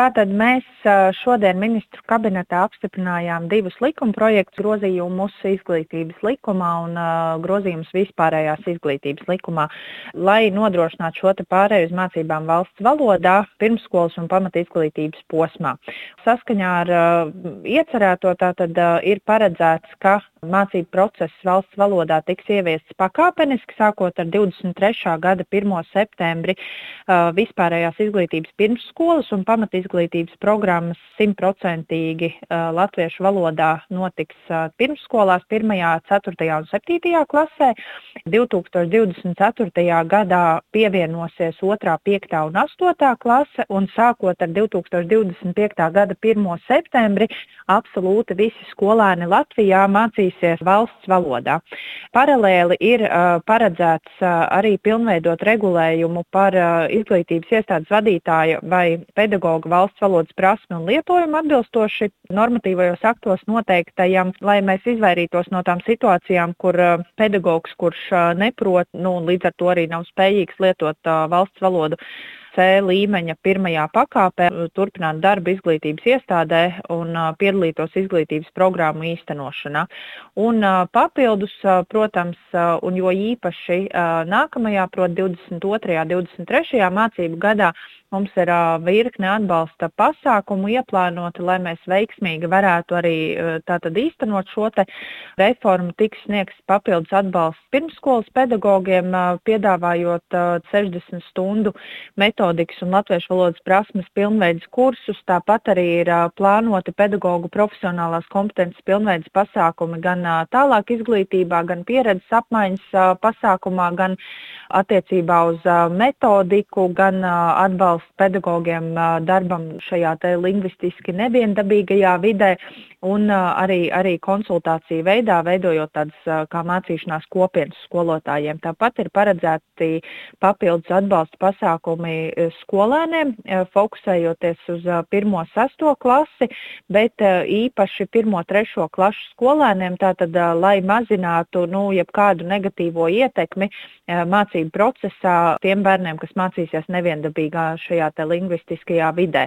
Tātad mēs šodien ministru kabinetā apstiprinājām divus likuma projektus, grozījumus izglītības likumā un grozījumus vispārējās izglītības likumā, lai nodrošinātu šo pārēju uz mācībām valsts valodā pirmsskolas un pamat izglītības posmā. Saskaņā ar iecerēto tātad ir paredzēts, ka mācību process valsts valodā tiks ieviests pakāpeniski, sākot ar 23. gada 1. septembri vispārējās izglītības pirmsskolas un pamat izglītības programmas simtprocentīgi latviešu valodā notiks pirmsskolās 1., 4. un 7. klasē. 2024. gadā pievienosies 2., 5. un 8. klase un sākot ar 2025. gada 1. septembri absolūti visi skolēni Latvijā mācīsies valsts valodā. Paralēli ir paredzēts arī pilnveidot regulējumu par izglītības iestādes vadītāja vai pedagoga valsts valodas prasmi un lietojumu atbilstoši normatīvajos aktos noteiktajam, lai mēs izvairītos no tām situācijām, kur pedagogs, kurš neprot, nu, līdz ar to arī nav spējīgs lietot valsts valodu, C līmeņa pirmajā pakāpē, turpināt darbu izglītības iestādē un piedalītos izglītības programmu īstenošanā. Un papildus, protams, un jo īpaši nākamajā, proti 22. un 23. mācību gadā, Mums ir uh, virkne atbalsta pasākumu ieplānota, lai mēs veiksmīgi varētu arī tātad īstenot šo reformu. Tiks sniegts papildus atbalsts pirmsskolas pedagogiem, uh, piedāvājot uh, 60 stundu metodikas un latviešu valodas prasmes pilnveidas kursus. Tāpat arī ir uh, plānoti pedagoģu profesionālās kompetences pilnveidas pasākumi gan uh, tālāk izglītībā, gan pieredzes apmaiņas uh, pasākumā, gan attiecībā uz uh, metodiku, gan uh, atbalstu atbalsts pedagogiem darbam šajā lingvistiski neviendabīgajā vidē un arī, arī konsultāciju veidā, veidojot tādas kā mācīšanās kopienas skolotājiem. Tāpat ir paredzēti papildus atbalsta pasākumi skolēniem, fokusējoties uz 1-6 klasi, bet īpaši 1-3 klašu skolēniem, tātad, lai mazinātu nu, jebkādu negatīvo ietekmi mācību procesā tiem bērniem, kas mācīsies neviendabīgā šajā lingvistiskajā vidē.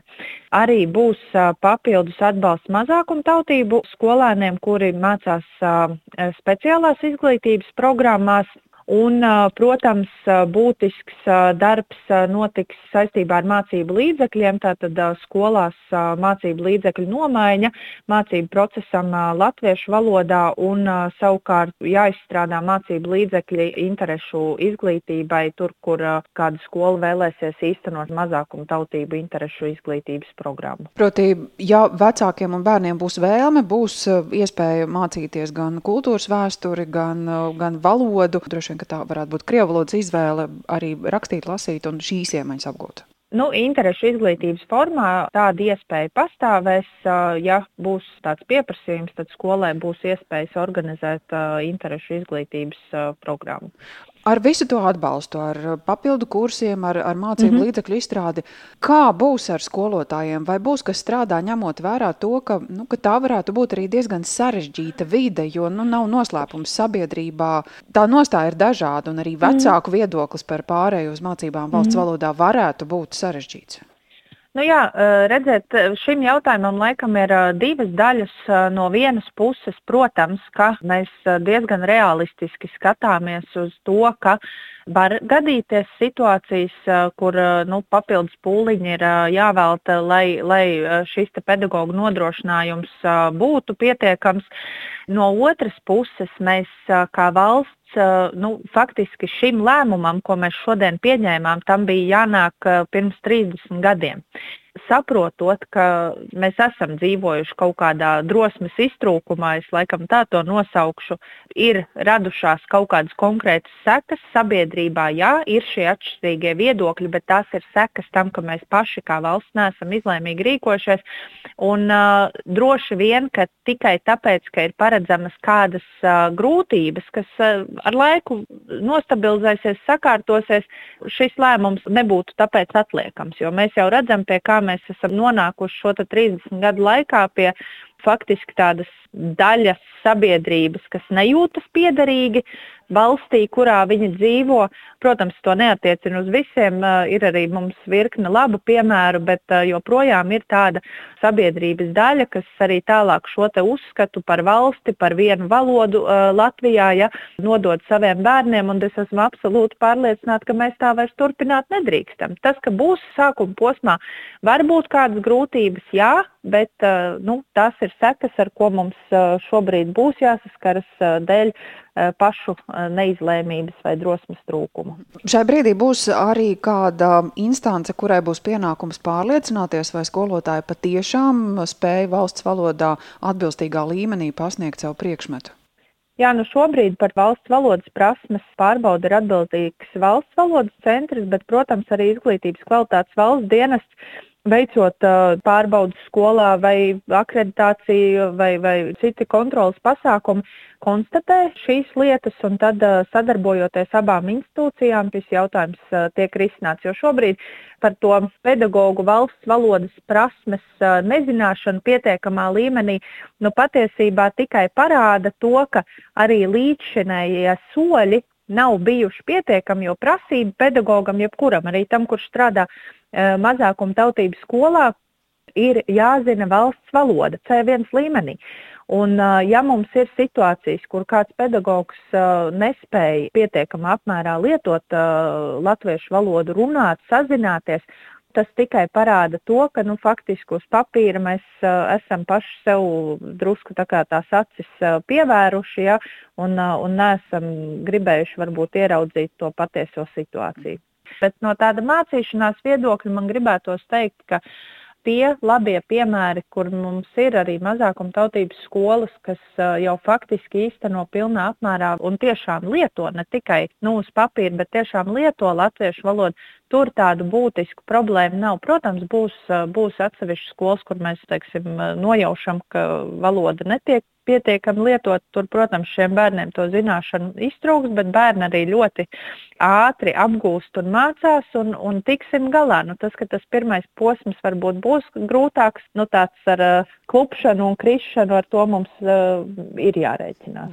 Arī būs papildus atbalsts mazākumtautību skolēniem, kuri mācās speciālās izglītības programmās Un, protams, būtisks darbs notiks saistībā ar mācību līdzekļiem. Tātad skolās mācību līdzekļu nomaiņa mācību procesam latviešu valodā un savukārt jāizstrādā mācību līdzekļi interešu izglītībai, tur, kur kāda skola vēlēsies īstenot mazākumu tautību interešu izglītības programmu. Proti, ja vecākiem un bērniem būs vēlme, būs iespēja mācīties gan kultūras vēsturi, gan, gan valodu. Droši vien, ka tā varētu būt krievu valodas izvēle arī rakstīt, lasīt un šīs iemaņas apgūt. Nu, interešu izglītības formā tāda iespēja pastāvēs. Ja būs tāds pieprasījums, tad skolē būs iespējas organizēt interešu izglītības programmu. Ar visu to atbalstu, ar papildu kursiem, ar, ar mācību mm -hmm. līdzekļu izstrādi, kā būs ar skolotājiem? Vai būs kas strādā ņemot vērā to, ka, nu, ka tā varētu būt arī diezgan sarežģīta vide, jo nu, nav noslēpums sabiedrībā. Tā nostāja ir dažāda, un arī mhm. vecāku mm -hmm. viedoklis par pārēju uz mācībām valsts mm -hmm. valodā varētu būt sarežģīts. Nu jā, redziet, šim jautājumam laikam ir divas daļas. No vienas puses, protams, ka mēs diezgan realistiski skatāmies uz to, ka var gadīties situācijas, kur nu, papildus pūliņi ir jāvelta, lai, lai šis pedagoģa nodrošinājums būtu pietiekams. No otras puses, mēs kā valsts nu, faktiski šim lēmumam, ko mēs šodien pieņēmām, tam bija jānāk pirms 30 gadiem saprotot, ka mēs esam dzīvojuši kaut kādā drosmes iztrūkumā, es laikam tā to nosaukšu, ir radušās kaut kādas konkrētas sekas sabiedrībā. Jā, ir šie atšķirīgie viedokļi, bet tās ir sekas tam, ka mēs paši kā valsts neesam izlēmīgi rīkojušies. Un uh, droši vien, ka tikai tāpēc, ka ir paredzamas kādas uh, grūtības, kas uh, ar laiku nostabilizēsies, sakārtosies, šis lēmums nebūtu tāpēc atliekams. Jo mēs jau redzam, pie kā mēs esam nonākuši šo 30 gadu laikā pie faktiski tādas daļas sabiedrības, kas nejūtas piederīgi valstī, kurā viņi dzīvo. Protams, to neatiecina uz visiem. Ir arī mums virkne labu piemēru, bet joprojām ir tāda sabiedrības daļa, kas arī tālāk šo uzskatu par valsti, par vienu valodu Latvijā ja, nodod saviem bērniem. Es esmu absolūti pārliecināta, ka mēs tā vairs turpināt nedrīkstam. Tas, ka būs sākuma posmā, var būt kādas grūtības, jā, bet nu, tās ir sekas, ar ko mums šobrīd būs jāsaskaras dēļ pašu neizlēmības vai drosmes trūkumu. Šai brīdī būs arī kāda instance, kurai būs pienākums pārliecināties, vai skolotāji patiešām spēja valsts valodā atbilstīgā līmenī pasniegt savu priekšmetu. Jā, nu šobrīd par valsts valodas prasmes pārbaudi ir atbildīgs valsts valodas centrs, bet, protams, arī izglītības kvalitātes valsts dienests veicot uh, pārbaudas skolā vai akreditāciju vai, vai citi kontrolas pasākumi, konstatē šīs lietas un tad uh, sadarbojoties abām institūcijām, šis jautājums uh, tiek risināts. Jo šobrīd par to pedagoģu valsts valodas prasmes nezināšanu pietiekamā līmenī nu, patiesībā tikai parāda to, ka arī līdzšinējie soļi nav bijuši pietiekami, jo prasība pedagogam, jebkuram, arī tam, kurš strādā Eh, mazākuma tautības skolā ir jāzina valsts valoda C1 līmenī. Un, eh, ja mums ir situācijas, kur kāds pedagogs uh, nespēja pietiekamā apmērā lietot uh, latviešu valodu, runāt, sazināties, tas tikai parāda to, ka nu, faktiski uz papīra mēs uh, esam paši sev drusku tā tās acis uh, pievēruši ja, un, uh, un neesam gribējuši varbūt ieraudzīt to patieso situāciju. Bet no tāda mācīšanās viedokļa man gribētos teikt, ka tie labie piemēri, kur mums ir arī mazākuma tautības skolas, kas jau faktiski īsteno pilnā apmērā un tiešām lieto ne tikai nu, uz papīra, bet tiešām lieto latviešu valodu, tur tādu būtisku problēmu nav. Protams, būs, būs atsevišķas skolas, kur mēs teiksim, nojaušam, ka valoda netiek pietiekami lietot. Tur, protams, šiem bērniem to zināšanu iztrūks, bet bērni arī ļoti ātri apgūst un mācās un, un tiksim galā. Nu, tas, ka tas pirmais posms varbūt būs grūtāks, nu, tāds ar uh, klupšanu un krišanu, ar to mums uh, ir jārēķinās.